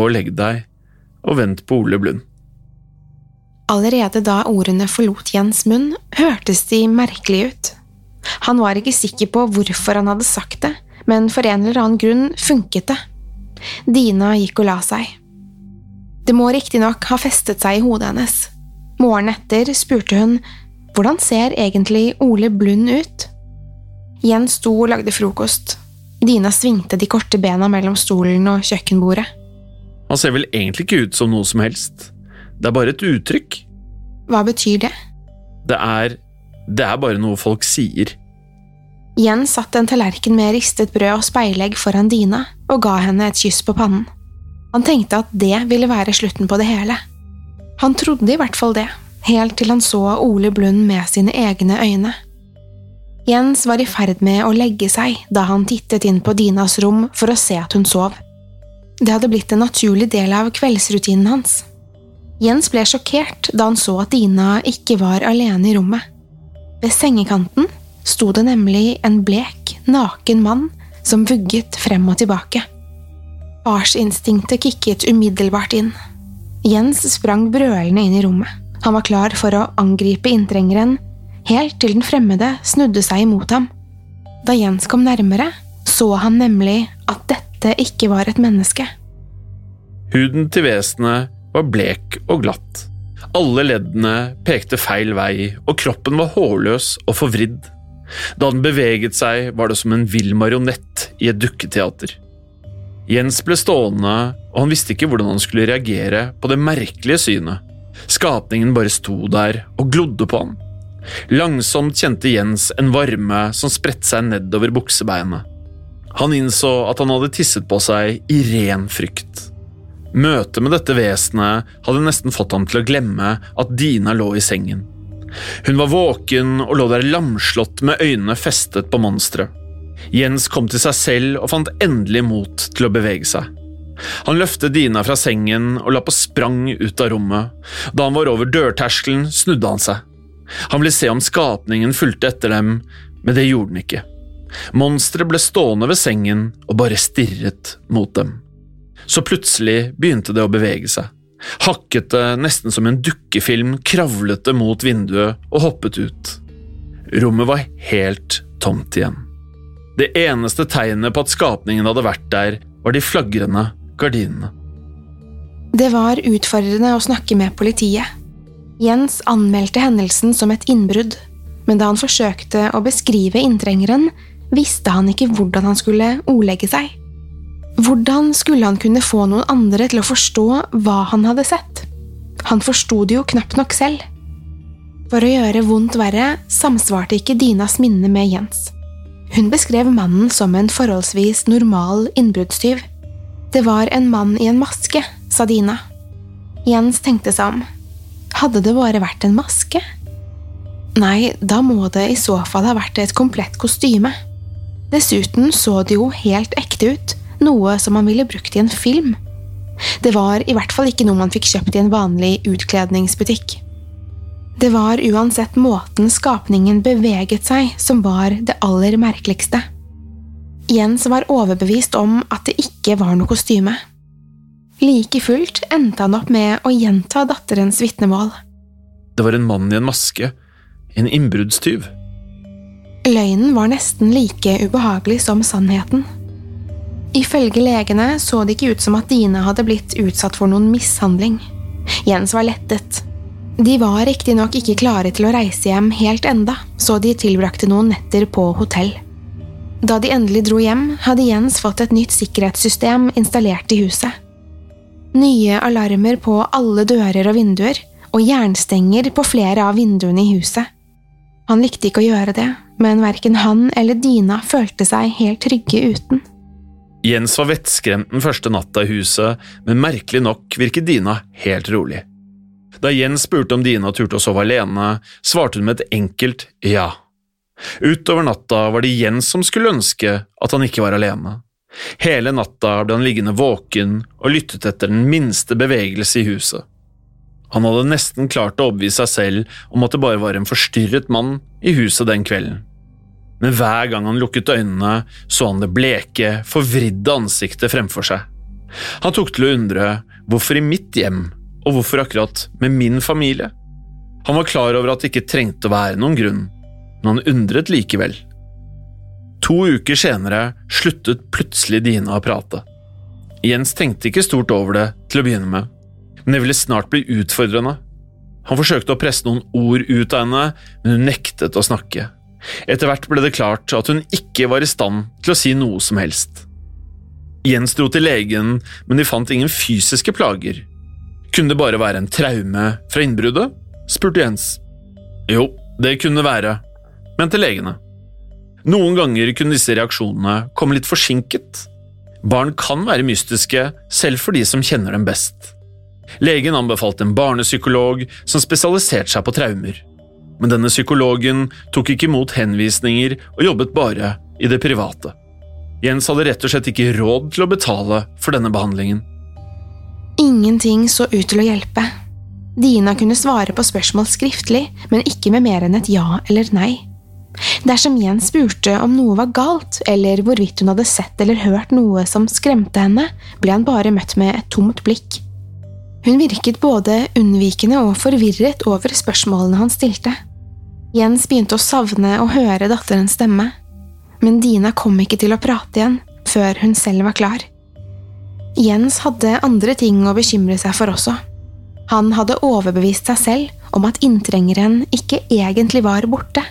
Gå og legg deg, og vent på Ole Blund. Allerede da ordene forlot Jens munn, hørtes de merkelig ut. Han var ikke sikker på hvorfor han hadde sagt det, men for en eller annen grunn funket det. Dina gikk og la seg. Det må riktignok ha festet seg i hodet hennes. Morgenen etter spurte hun hvordan ser egentlig Ole Blund ut? Jens sto og lagde frokost. Dina svingte de korte bena mellom stolen og kjøkkenbordet. Han ser vel egentlig ikke ut som noe som helst. Det er bare et uttrykk. Hva betyr det? Det er Det er bare noe folk sier. Jens satte en tallerken med ristet brød og speilegg foran Dina og ga henne et kyss på pannen. Han tenkte at det ville være slutten på det hele. Han trodde i hvert fall det, helt til han så Ole Blund med sine egne øyne. Jens var i ferd med å legge seg da han tittet inn på Dinas rom for å se at hun sov. Det hadde blitt en naturlig del av kveldsrutinen hans. Jens ble sjokkert da han så at Dina ikke var alene i rommet. Ved sengekanten sto det nemlig en blek, naken mann som vugget frem og tilbake. Farsinstinktet kicket umiddelbart inn. Jens sprang brølende inn i rommet. Han var klar for å angripe inntrengeren, helt til den fremmede snudde seg imot ham. Da Jens kom nærmere, så han nemlig at dette ikke var et menneske. Huden til vesenet var blek og glatt. Alle leddene pekte feil vei, og kroppen var hårløs og forvridd. Da den beveget seg, var det som en vill marionett i et dukketeater. Jens ble stående, og han visste ikke hvordan han skulle reagere på det merkelige synet. Skapningen bare sto der og glodde på han. Langsomt kjente Jens en varme som spredte seg nedover buksebeinet. Han innså at han hadde tisset på seg i ren frykt. Møtet med dette vesenet hadde nesten fått ham til å glemme at Dina lå i sengen. Hun var våken og lå der lamslått med øynene festet på monsteret. Jens kom til seg selv og fant endelig mot til å bevege seg. Han løftet Dina fra sengen og la på sprang ut av rommet. Da han var over dørterskelen, snudde han seg. Han ville se om skapningen fulgte etter dem, men det gjorde den ikke. Monsteret ble stående ved sengen og bare stirret mot dem. Så plutselig begynte det å bevege seg. Hakkete, nesten som en dukkefilm, kravlet det mot vinduet og hoppet ut. Rommet var helt tomt igjen. Det eneste tegnet på at skapningen hadde vært der, var de flagrende gardinene. Det var utfordrende å snakke med politiet. Jens anmeldte hendelsen som et innbrudd, men da han forsøkte å beskrive inntrengeren, visste han ikke hvordan han skulle ordlegge seg. Hvordan skulle han kunne få noen andre til å forstå hva han hadde sett? Han forsto det jo knapt nok selv. For å gjøre vondt verre samsvarte ikke Dinas minne med Jens. Hun beskrev mannen som en forholdsvis normal innbruddstyv. Det var en mann i en maske, sa Dina. Jens tenkte seg om. Hadde det bare vært en maske? Nei, da må det i så fall ha vært et komplett kostyme. Dessuten så det jo helt ekte ut, noe som man ville brukt i en film. Det var i hvert fall ikke noe man fikk kjøpt i en vanlig utkledningsbutikk. Det var uansett måten skapningen beveget seg som var det aller merkeligste. Jens var overbevist om at det ikke var noe kostyme. Like fullt endte han opp med å gjenta datterens vitnemål. Det var en mann i en maske. En innbruddstyv. Løgnen var nesten like ubehagelig som sannheten. Ifølge legene så det ikke ut som at Dine hadde blitt utsatt for noen mishandling. Jens var lettet. De var riktignok ikke klare til å reise hjem helt enda, så de tilbrakte noen netter på hotell. Da de endelig dro hjem, hadde Jens fått et nytt sikkerhetssystem installert i huset. Nye alarmer på alle dører og vinduer, og jernstenger på flere av vinduene i huset. Han likte ikke å gjøre det, men verken han eller Dina følte seg helt trygge uten. Jens var vettskremt den første natta i huset, men merkelig nok virket Dina helt rolig. Da Jens spurte om Dina turte å sove alene, svarte hun med et enkelt ja. Utover natta var det Jens som skulle ønske at han ikke var alene. Hele natta ble han liggende våken og lyttet etter den minste bevegelse i huset. Han hadde nesten klart å overbevise seg selv om at det bare var en forstyrret mann i huset den kvelden. Men hver gang han lukket øynene, så han det bleke, forvridde ansiktet fremfor seg. Han tok til å undre hvorfor i mitt hjem, og hvorfor akkurat med min familie? Han var klar over at det ikke trengte å være noen grunn, men han undret likevel. To uker senere sluttet plutselig Dina å prate. Jens tenkte ikke stort over det til å begynne med, men det ville snart bli utfordrende. Han forsøkte å presse noen ord ut av henne, men hun nektet å snakke. Etter hvert ble det klart at hun ikke var i stand til å si noe som helst. Jens dro til legen, men de fant ingen fysiske plager. Kunne det bare være en traume fra innbruddet? spurte Jens. Jo, det kunne være, men til legene. Noen ganger kunne disse reaksjonene komme litt forsinket. Barn kan være mystiske, selv for de som kjenner dem best. Legen anbefalte en barnepsykolog som spesialiserte seg på traumer. Men denne psykologen tok ikke imot henvisninger og jobbet bare i det private. Jens hadde rett og slett ikke råd til å betale for denne behandlingen. Ingenting så ut til å hjelpe. Dina kunne svare på spørsmål skriftlig, men ikke med mer enn et ja eller nei. Dersom Jens spurte om noe var galt, eller hvorvidt hun hadde sett eller hørt noe som skremte henne, ble han bare møtt med et tomt blikk. Hun virket både unnvikende og forvirret over spørsmålene han stilte. Jens begynte å savne å høre datterens stemme, men Dina kom ikke til å prate igjen før hun selv var klar. Jens hadde andre ting å bekymre seg for også. Han hadde overbevist seg selv om at inntrengeren ikke egentlig var borte.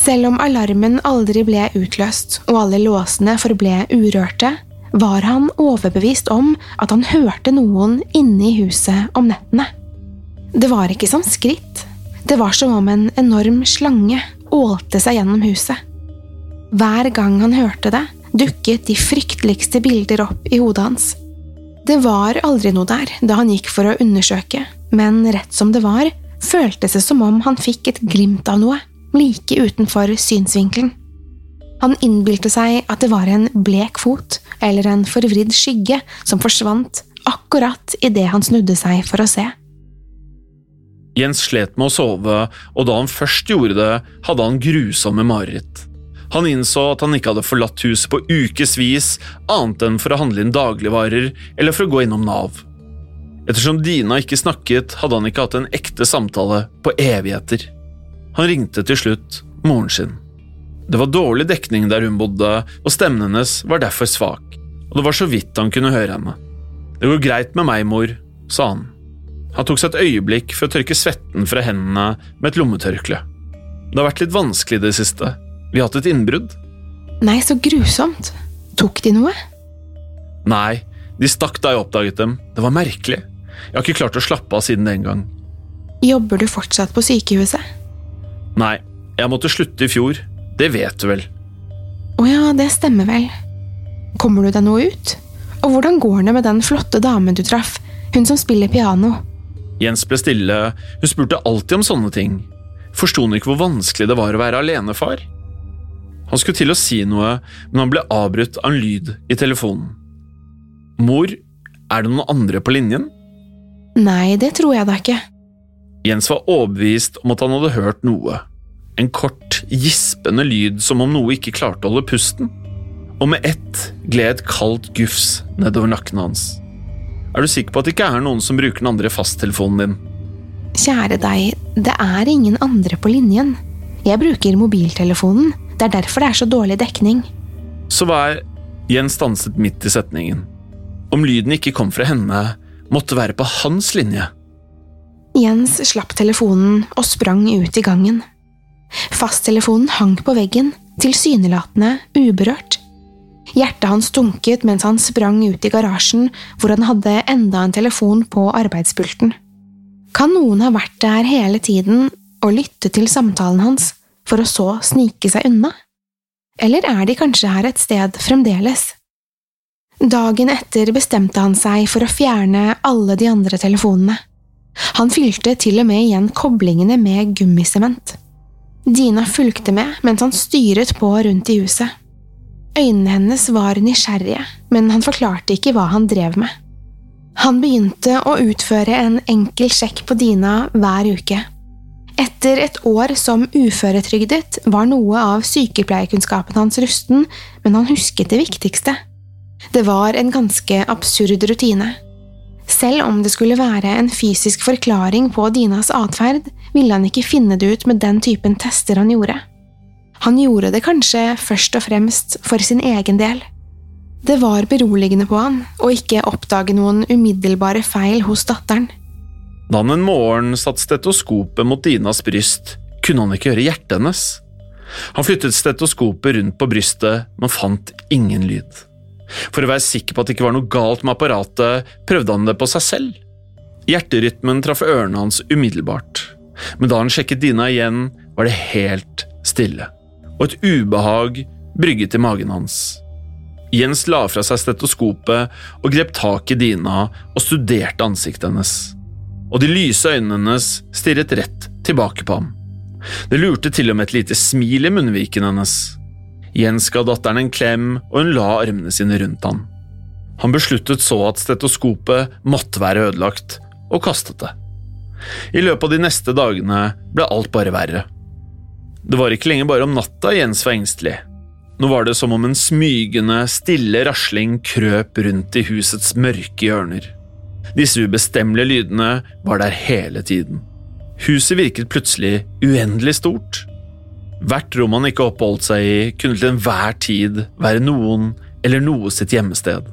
Selv om alarmen aldri ble utløst og alle låsene forble urørte, var han overbevist om at han hørte noen inne i huset om nettene. Det var ikke som skritt, det var som om en enorm slange ålte seg gjennom huset. Hver gang han hørte det, dukket de frykteligste bilder opp i hodet hans. Det var aldri noe der da han gikk for å undersøke, men rett som det var, føltes det som om han fikk et glimt av noe, like utenfor synsvinkelen. Han innbilte seg at det var en blek fot eller en forvridd skygge som forsvant akkurat idet han snudde seg for å se. Jens slet med å sove, og da han først gjorde det, hadde han grusomme mareritt. Han innså at han ikke hadde forlatt huset på ukevis, annet enn for å handle inn dagligvarer eller for å gå innom Nav. Ettersom Dina ikke snakket, hadde han ikke hatt en ekte samtale på evigheter. Han ringte til slutt moren sin. Det var dårlig dekning der hun bodde, og stemmen hennes var derfor svak, og det var så vidt han kunne høre henne. Det går greit med meg, mor, sa han. Han tok seg et øyeblikk for å tørke svetten fra hendene med et lommetørkle. Det har vært litt vanskelig i det siste, vi har hatt et innbrudd. Nei, så grusomt. Tok de noe? Nei, de stakk da jeg oppdaget dem. Det var merkelig. Jeg har ikke klart å slappe av siden den gang. Jobber du fortsatt på sykehuset? Nei, jeg måtte slutte i fjor. Det vet du vel. Å ja, det stemmer vel. Kommer du deg noe ut? Og hvordan går det med den flotte damen du traff, hun som spiller piano? Jens ble stille, hun spurte alltid om sånne ting. Forsto hun ikke hvor vanskelig det var å være alenefar? Han skulle til å si noe, men han ble avbrutt av en lyd i telefonen. Mor, er det noen andre på linjen? Nei, det tror jeg da ikke. Jens var overbevist om at han hadde hørt noe. En kort, gispende lyd som om noe ikke klarte å holde pusten. Og med ett gled et kaldt gufs nedover nakken hans. Er du sikker på at det ikke er noen som bruker den andre fasttelefonen din? Kjære deg, det er ingen andre på linjen. Jeg bruker mobiltelefonen. Det er derfor det er så dårlig dekning. Så hva er Jens stanset midt i setningen. Om lyden ikke kom fra henne, måtte være på hans linje. Jens slapp telefonen og sprang ut i gangen. Fasttelefonen hang på veggen, tilsynelatende uberørt. Hjertet hans dunket mens han sprang ut i garasjen, hvor han hadde enda en telefon på arbeidspulten. Kan noen ha vært der hele tiden og lyttet til samtalen hans, for å så snike seg unna? Eller er de kanskje her et sted fremdeles? Dagen etter bestemte han seg for å fjerne alle de andre telefonene. Han fylte til og med igjen koblingene med gummisement. Dina fulgte med mens han styret på rundt i huset. Øynene hennes var nysgjerrige, men han forklarte ikke hva han drev med. Han begynte å utføre en enkel sjekk på Dina hver uke. Etter et år som uføretrygdet var noe av sykepleierkunnskapen hans rusten, men han husket det viktigste. Det var en ganske absurd rutine. Selv om det skulle være en fysisk forklaring på Dinas atferd, ville han ikke finne det ut med den typen tester han gjorde. Han gjorde det kanskje først og fremst for sin egen del. Det var beroligende på han å ikke oppdage noen umiddelbare feil hos datteren. Da han en morgen satte stetoskopet mot Dinas bryst, kunne han ikke høre hjertet hennes. Han flyttet stetoskopet rundt på brystet, men fant ingen lyd. For å være sikker på at det ikke var noe galt med apparatet, prøvde han det på seg selv. Hjerterytmen traff ørene hans umiddelbart, men da han sjekket Dina igjen, var det helt stille, og et ubehag brygget i magen hans. Jens la fra seg stetoskopet og grep tak i Dina og studerte ansiktet hennes og de lyse øynene hennes stirret rett tilbake på ham. Det lurte til og med et lite smil i munnviken hennes. Jens ga datteren en klem, og hun la armene sine rundt ham. Han besluttet så at stetoskopet måtte være ødelagt, og kastet det. I løpet av de neste dagene ble alt bare verre. Det var ikke lenger bare om natta Jens var engstelig. Nå var det som om en smygende, stille rasling krøp rundt i husets mørke hjørner. Disse ubestemmelige lydene var der hele tiden. Huset virket plutselig uendelig stort. Hvert rom han ikke oppholdt seg i, kunne til enhver tid være noen eller noe sitt gjemmested.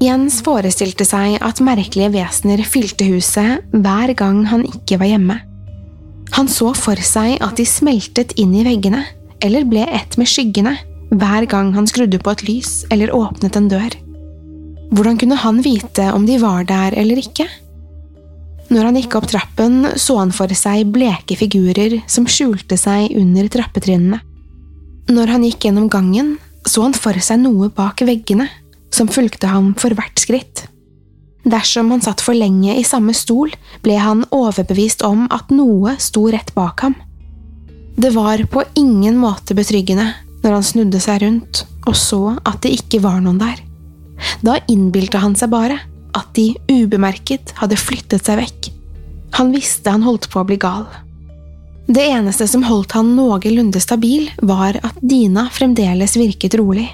Jens forestilte seg at merkelige vesener fylte huset hver gang han ikke var hjemme. Han så for seg at de smeltet inn i veggene, eller ble ett med skyggene, hver gang han skrudde på et lys eller åpnet en dør. Hvordan kunne han vite om de var der eller ikke? Når han gikk opp trappen, så han for seg bleke figurer som skjulte seg under trappetrinnene. Når han gikk gjennom gangen, så han for seg noe bak veggene, som fulgte ham for hvert skritt. Dersom han satt for lenge i samme stol, ble han overbevist om at noe sto rett bak ham. Det var på ingen måte betryggende når han snudde seg rundt og så at det ikke var noen der. Da innbilte han seg bare at de ubemerket hadde flyttet seg vekk. Han visste han holdt på å bli gal. Det eneste som holdt han noenlunde stabil, var at Dina fremdeles virket rolig.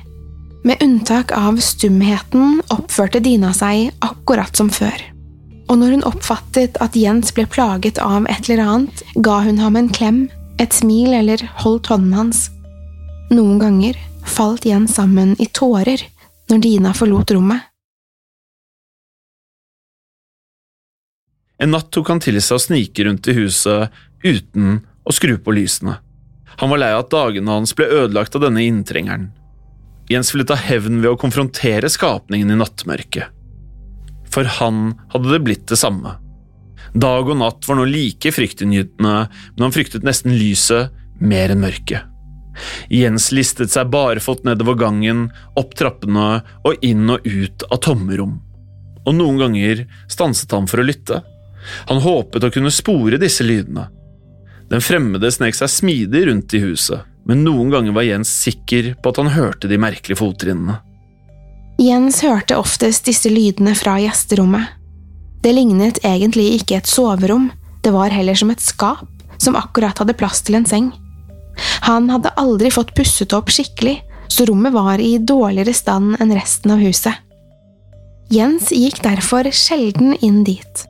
Med unntak av stumheten oppførte Dina seg akkurat som før. Og når hun oppfattet at Jens ble plaget av et eller annet, ga hun ham en klem, et smil eller holdt hånden hans. Noen ganger falt Jens sammen i tårer når Dina forlot rommet. En natt tok han til seg å snike rundt i huset uten å skru på lysene. Han var lei av at dagene hans ble ødelagt av denne inntrengeren. Jens ville ta hevn ved å konfrontere skapningen i nattmørket. For han hadde det blitt det samme. Dag og natt var nå like fryktinngytende, men han fryktet nesten lyset mer enn mørket. Jens listet seg barefot nedover gangen, opp trappene og inn og ut av tomme rom. Og noen ganger stanset han for å lytte. Han håpet å kunne spore disse lydene. Den fremmede snek seg smidig rundt i huset, men noen ganger var Jens sikker på at han hørte de merkelige fottrinnene. Jens hørte oftest disse lydene fra gjesterommet. Det lignet egentlig ikke et soverom, det var heller som et skap som akkurat hadde plass til en seng. Han hadde aldri fått pusset opp skikkelig, så rommet var i dårligere stand enn resten av huset. Jens gikk derfor sjelden inn dit.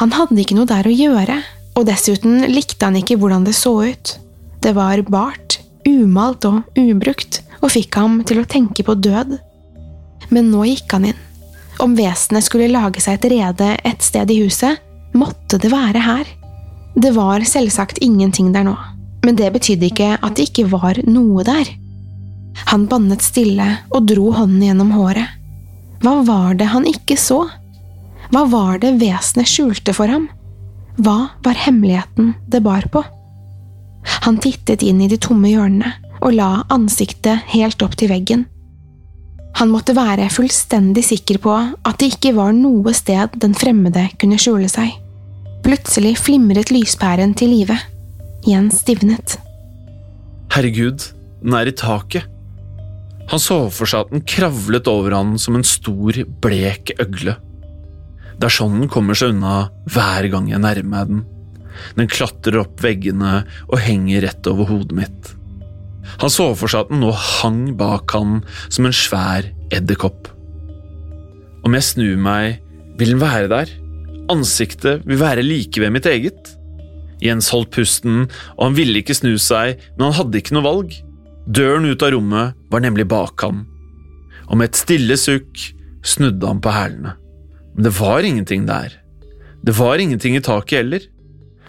Han hadde ikke noe der å gjøre, og dessuten likte han ikke hvordan det så ut. Det var bart, umalt og ubrukt, og fikk ham til å tenke på død. Men nå gikk han inn. Om vesenet skulle lage seg et rede et sted i huset, måtte det være her. Det var selvsagt ingenting der nå, men det betydde ikke at det ikke var noe der. Han bannet stille og dro hånden gjennom håret. Hva var det han ikke så? Hva var det vesenet skjulte for ham? Hva var hemmeligheten det bar på? Han tittet inn i de tomme hjørnene og la ansiktet helt opp til veggen. Han måtte være fullstendig sikker på at det ikke var noe sted den fremmede kunne skjule seg. Plutselig flimret lyspæren til live. Jens stivnet. Herregud, den er i taket. Han så for seg at den kravlet over han som en stor, blek øgle. Den kommer seg unna hver gang jeg nærmer meg den. Den klatrer opp veggene og henger rett over hodet mitt. Han så for seg at den nå hang bak han som en svær edderkopp. Om jeg snur meg, vil den være der. Ansiktet vil være like ved mitt eget. Jens holdt pusten, og han ville ikke snu seg, men han hadde ikke noe valg. Døren ut av rommet var nemlig bak ham. Og med et stille sukk snudde han på hælene. Men det var ingenting der. Det var ingenting i taket heller.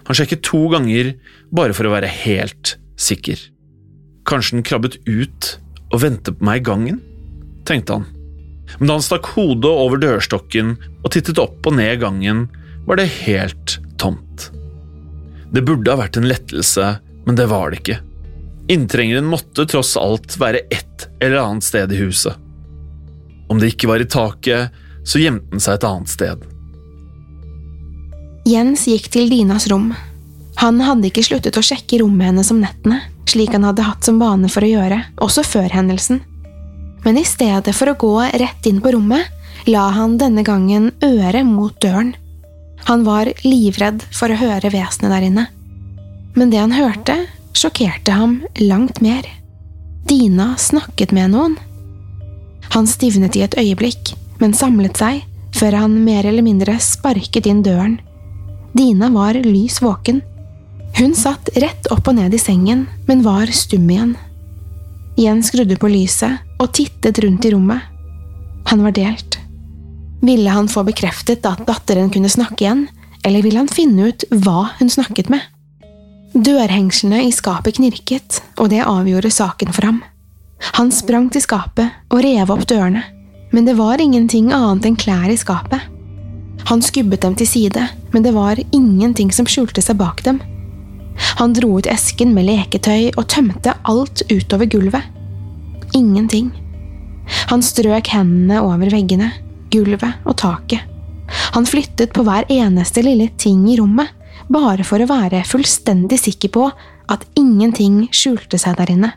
Han sjekket to ganger, bare for å være helt sikker. Kanskje den krabbet ut og ventet på meg i gangen, tenkte han. Men da han stakk hodet over dørstokken og tittet opp og ned gangen, var det helt tomt. Det burde ha vært en lettelse, men det var det ikke. Inntrengeren måtte tross alt være et eller annet sted i huset. Om det ikke var i taket, så gjemte han seg et annet sted. Jens gikk til Dinas rom. Han hadde ikke sluttet å sjekke rommet hennes om nettene, slik han hadde hatt som vane for å gjøre, også før hendelsen. Men i stedet for å gå rett inn på rommet, la han denne gangen øret mot døren. Han var livredd for å høre vesenet der inne. Men det han hørte, sjokkerte ham langt mer. Dina snakket med noen. Han stivnet i et øyeblikk, men samlet seg før han mer eller mindre sparket inn døren. Dina var lys våken. Hun satt rett opp og ned i sengen, men var stum igjen. Jens skrudde på lyset og tittet rundt i rommet. Han var delt. Ville han få bekreftet at datteren kunne snakke igjen, eller ville han finne ut hva hun snakket med? Dørhengslene i skapet knirket, og det avgjorde saken for ham. Han sprang til skapet og rev opp dørene men det var ingenting annet enn klær i skapet. Han skubbet dem til side, men det var ingenting som skjulte seg bak dem. Han dro ut esken med leketøy og tømte alt utover gulvet. Ingenting. Han strøk hendene over veggene, gulvet og taket. Han flyttet på hver eneste lille ting i rommet, bare for å være fullstendig sikker på at ingenting skjulte seg der inne.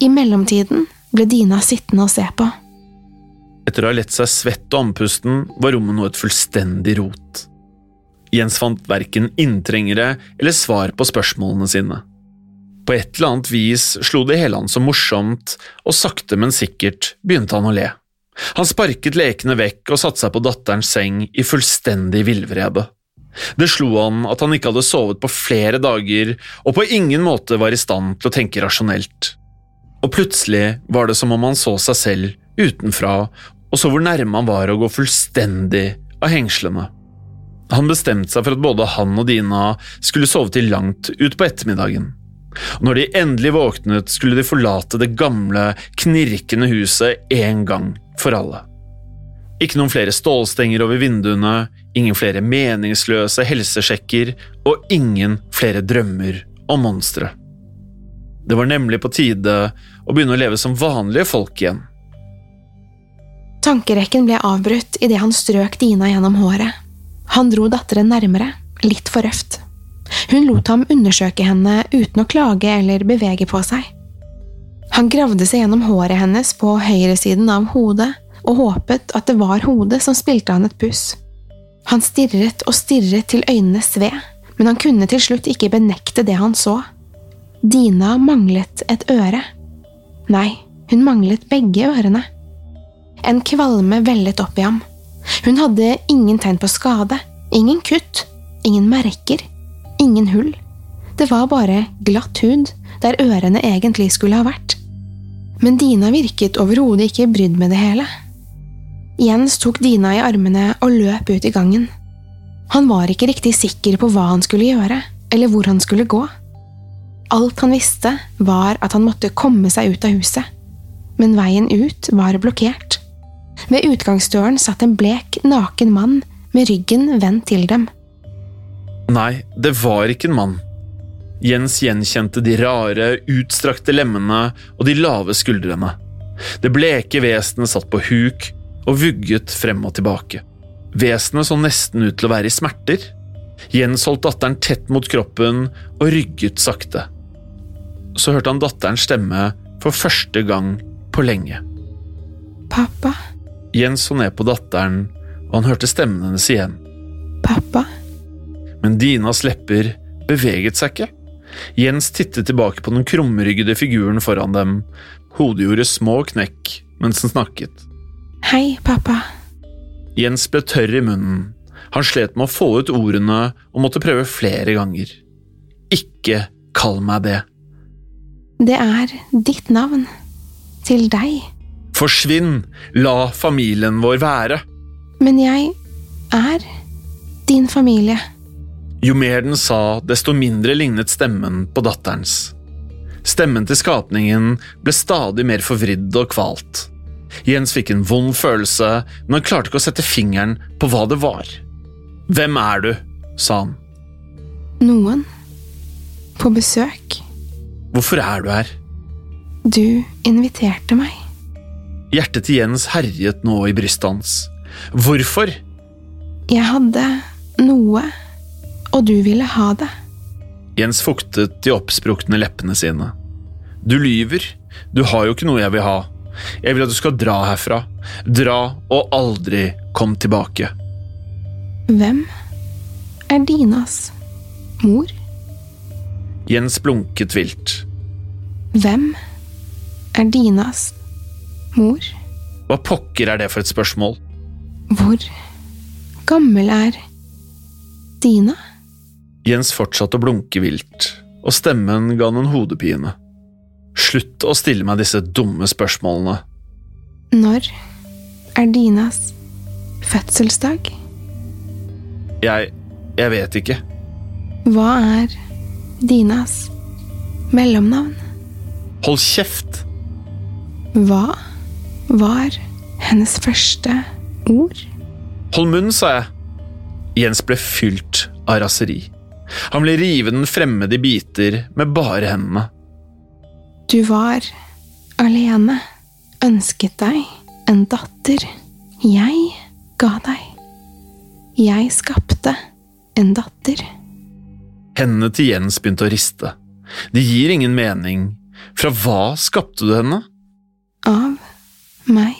I mellomtiden ble Dina sittende og se på. Etter å ha lett seg svett og andpusten var rommet nå et fullstendig rot. Jens fant verken inntrengere eller svar på spørsmålene sine. På et eller annet vis slo det hele han så morsomt, og sakte, men sikkert begynte han å le. Han sparket lekene vekk og satte seg på datterens seng i fullstendig villvrede. Det slo han at han ikke hadde sovet på flere dager og på ingen måte var i stand til å tenke rasjonelt. Og plutselig var det som om han så seg selv utenfra og så hvor nærme han var å gå fullstendig av hengslene. Han bestemte seg for at både han og Dina skulle sove til langt utpå ettermiddagen. Og når de endelig våknet, skulle de forlate det gamle, knirkende huset en gang for alle. Ikke noen flere stålstenger over vinduene, ingen flere meningsløse helsesjekker og ingen flere drømmer om monstre. Det var nemlig på tide å begynne å leve som vanlige folk igjen. Tankerekken ble avbrutt idet han strøk Dina gjennom håret. Han dro datteren nærmere, litt for røft. Hun lot ham undersøke henne uten å klage eller bevege på seg. Han gravde seg gjennom håret hennes på høyresiden av hodet og håpet at det var hodet som spilte han et puss. Han stirret og stirret til øynene sved, men han kunne til slutt ikke benekte det han så. Dina manglet et øre. Nei, hun manglet begge ørene. En kvalme vellet opp i ham. Hun hadde ingen tegn på skade, ingen kutt, ingen merker, ingen hull. Det var bare glatt hud der ørene egentlig skulle ha vært. Men Dina virket overhodet ikke brydd med det hele. Jens tok Dina i armene og løp ut i gangen. Han var ikke riktig sikker på hva han skulle gjøre, eller hvor han skulle gå. Alt han visste, var at han måtte komme seg ut av huset. Men veien ut var blokkert. Ved utgangsdøren satt en blek, naken mann med ryggen vendt til dem. Nei, det var ikke en mann. Jens gjenkjente de rare, utstrakte lemmene og de lave skuldrene. Det bleke vesenet satt på huk og vugget frem og tilbake. Vesenet så nesten ut til å være i smerter. Jens holdt datteren tett mot kroppen og rygget sakte. Så hørte han datterens stemme for første gang på lenge. Pappa? Jens så ned på datteren, og han hørte stemmen hennes igjen. Pappa? Men Dinas lepper beveget seg ikke. Jens tittet tilbake på den krumryggede figuren foran dem. Hodet gjorde små knekk mens den snakket. Hei, pappa. Jens ble tørr i munnen. Han slet med å få ut ordene og måtte prøve flere ganger. Ikke kall meg det. Det er ditt navn. Til deg. Forsvinn! La familien vår være. Men jeg er din familie. Jo mer den sa, desto mindre lignet stemmen på datterens. Stemmen til skapningen ble stadig mer forvridd og kvalt. Jens fikk en vond følelse, men han klarte ikke å sette fingeren på hva det var. Hvem er du? sa han. Noen. På besøk. Hvorfor er du her? Du inviterte meg. Hjertet til Jens herjet nå i brystet hans. Hvorfor? Jeg hadde noe, og du ville ha det. Jens fuktet de oppsprukne leppene sine. Du lyver. Du har jo ikke noe jeg vil ha. Jeg vil at du skal dra herfra. Dra og aldri kom tilbake. Hvem er Dinas mor? Jens blunket vilt. Hvem er Dinas mor? Hva pokker er det for et spørsmål? Hvor gammel er Dina? Jens fortsatte å blunke vilt, og stemmen ga noen hodepine. Slutt å stille meg disse dumme spørsmålene. Når er Dinas fødselsdag? Jeg… jeg vet ikke. Hva er Dinas mellomnavn? Hold kjeft! Hva var hennes første ord? Hold munn, sa jeg. Jens ble fylt av raseri. Han ble rive den fremmede i biter med bare hendene. Du var alene, ønsket deg en datter. Jeg ga deg. Jeg skapte en datter. Hendene til Jens begynte å riste. Det gir ingen mening. Fra hva skapte du henne? Av meg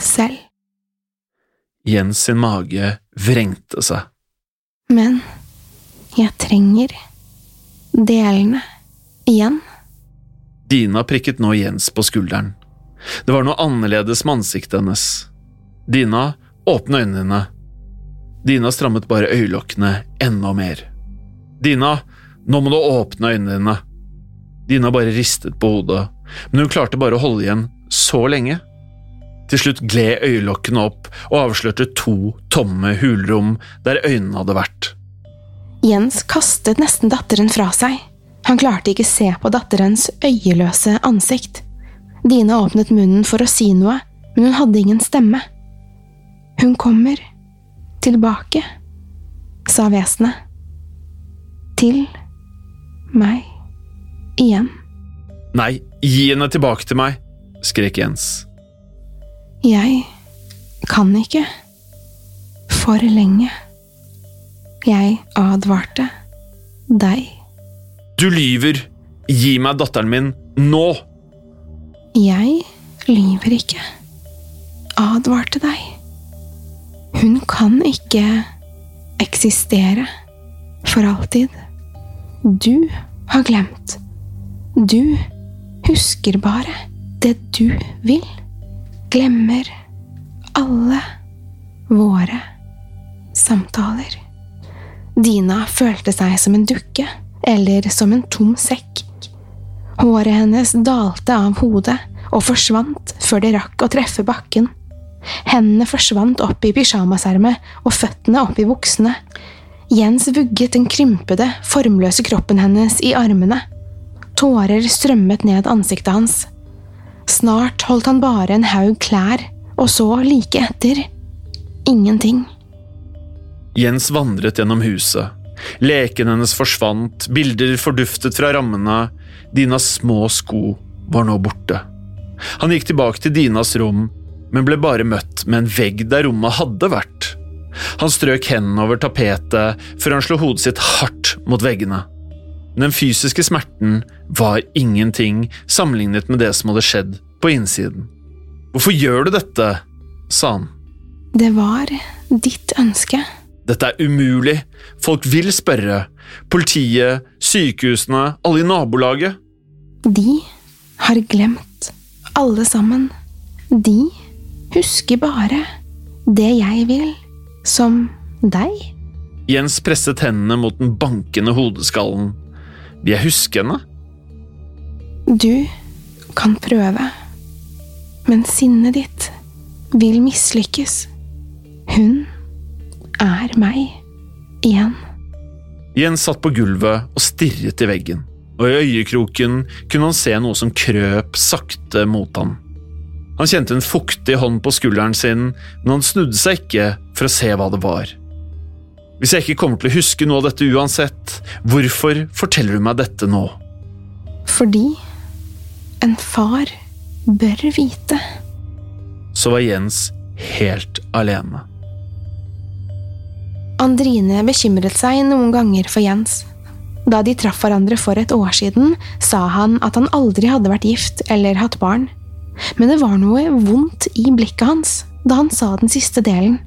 selv. Jens sin mage vrengte seg. Men jeg trenger delene igjen. Dina prikket nå Jens på skulderen. Det var noe annerledes med ansiktet hennes. Dina, åpne øynene dine. Dina strammet bare øyelokkene enda mer. Dina, nå må du åpne øynene dine. Dina bare ristet på hodet, men hun klarte bare å holde igjen så lenge. Til slutt gled øyelokkene opp og avslørte to tomme hulrom der øynene hadde vært. Jens kastet nesten datteren fra seg. Han klarte ikke se på datterens øyeløse ansikt. Dina åpnet munnen for å si noe, men hun hadde ingen stemme. Hun kommer tilbake, sa vesenet. Til meg igjen. Nei, gi henne tilbake til meg, skrek Jens. Jeg kan ikke. For lenge. Jeg advarte deg. Du lyver! Gi meg datteren min nå! Jeg lyver ikke. Advarte deg. Hun kan ikke eksistere for alltid. Du har glemt. Du husker bare det du vil. Glemmer alle våre samtaler. Dina følte seg som en dukke, eller som en tom sekk. Håret hennes dalte av hodet og forsvant før det rakk å treffe bakken. Hendene forsvant opp i pysjamasermet og føttene opp i buksene. Jens vugget den krympede, formløse kroppen hennes i armene. Tårer strømmet ned ansiktet hans. Snart holdt han bare en haug klær, og så, like etter, ingenting. Jens vandret gjennom huset. Leken hennes forsvant, bilder forduftet fra rammene, Dinas små sko var nå borte. Han gikk tilbake til Dinas rom, men ble bare møtt med en vegg der rommet hadde vært. Han strøk hendene over tapetet før han slo hodet sitt hardt mot veggene. Den fysiske smerten var ingenting sammenlignet med det som hadde skjedd på innsiden. Hvorfor gjør du dette? sa han. Det var ditt ønske. Dette er umulig. Folk vil spørre. Politiet, sykehusene, alle i nabolaget. De har glemt. Alle sammen. De husker bare det jeg vil. Som deg. Jens presset hendene mot den bankende hodeskallen. Vil jeg huske henne? Du kan prøve, men sinnet ditt vil mislykkes. Hun er meg igjen. Jens satt på gulvet og stirret i veggen, og i øyekroken kunne han se noe som krøp sakte mot han. Han kjente en fuktig hånd på skulderen sin, men han snudde seg ikke for å se hva det var. Hvis jeg ikke kommer til å huske noe av dette uansett, hvorfor forteller du meg dette nå? Fordi en far bør vite. Så var Jens helt alene. Andrine bekymret seg noen ganger for Jens. Da de traff hverandre for et år siden, sa han at han aldri hadde vært gift eller hatt barn. Men det var noe vondt i blikket hans da han sa den siste delen.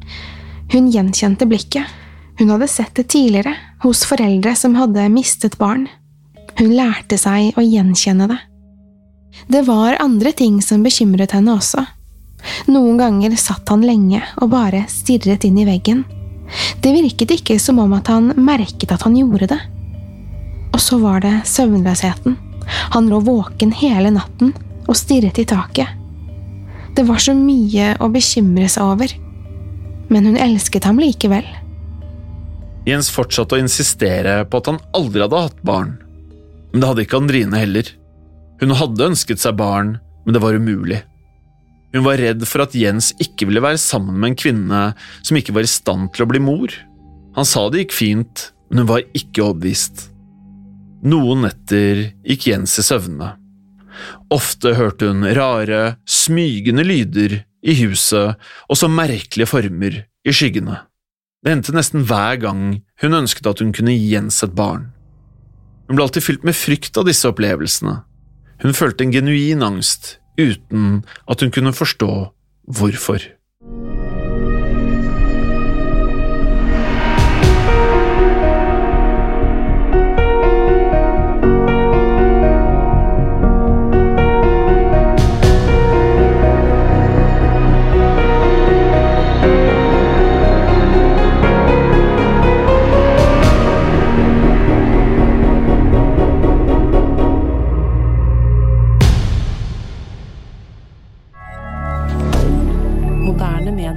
Hun gjenkjente blikket. Hun hadde sett det tidligere, hos foreldre som hadde mistet barn. Hun lærte seg å gjenkjenne det. Det var andre ting som bekymret henne også. Noen ganger satt han lenge og bare stirret inn i veggen. Det virket ikke som om at han merket at han gjorde det. Og så var det søvnløsheten. Han lå våken hele natten og stirret i taket. Det var så mye å bekymre seg over. Men hun elsket ham likevel. Jens fortsatte å insistere på at han aldri hadde hatt barn. Men det hadde ikke Andrine heller. Hun hadde ønsket seg barn, men det var umulig. Hun var redd for at Jens ikke ville være sammen med en kvinne som ikke var i stand til å bli mor. Han sa det gikk fint, men hun var ikke overbevist. Noen netter gikk Jens i søvne. Ofte hørte hun rare, smygende lyder i huset og så merkelige former i skyggene. Det hendte nesten hver gang hun ønsket at hun kunne gi et barn. Hun ble alltid fylt med frykt av disse opplevelsene. Hun følte en genuin angst uten at hun kunne forstå hvorfor.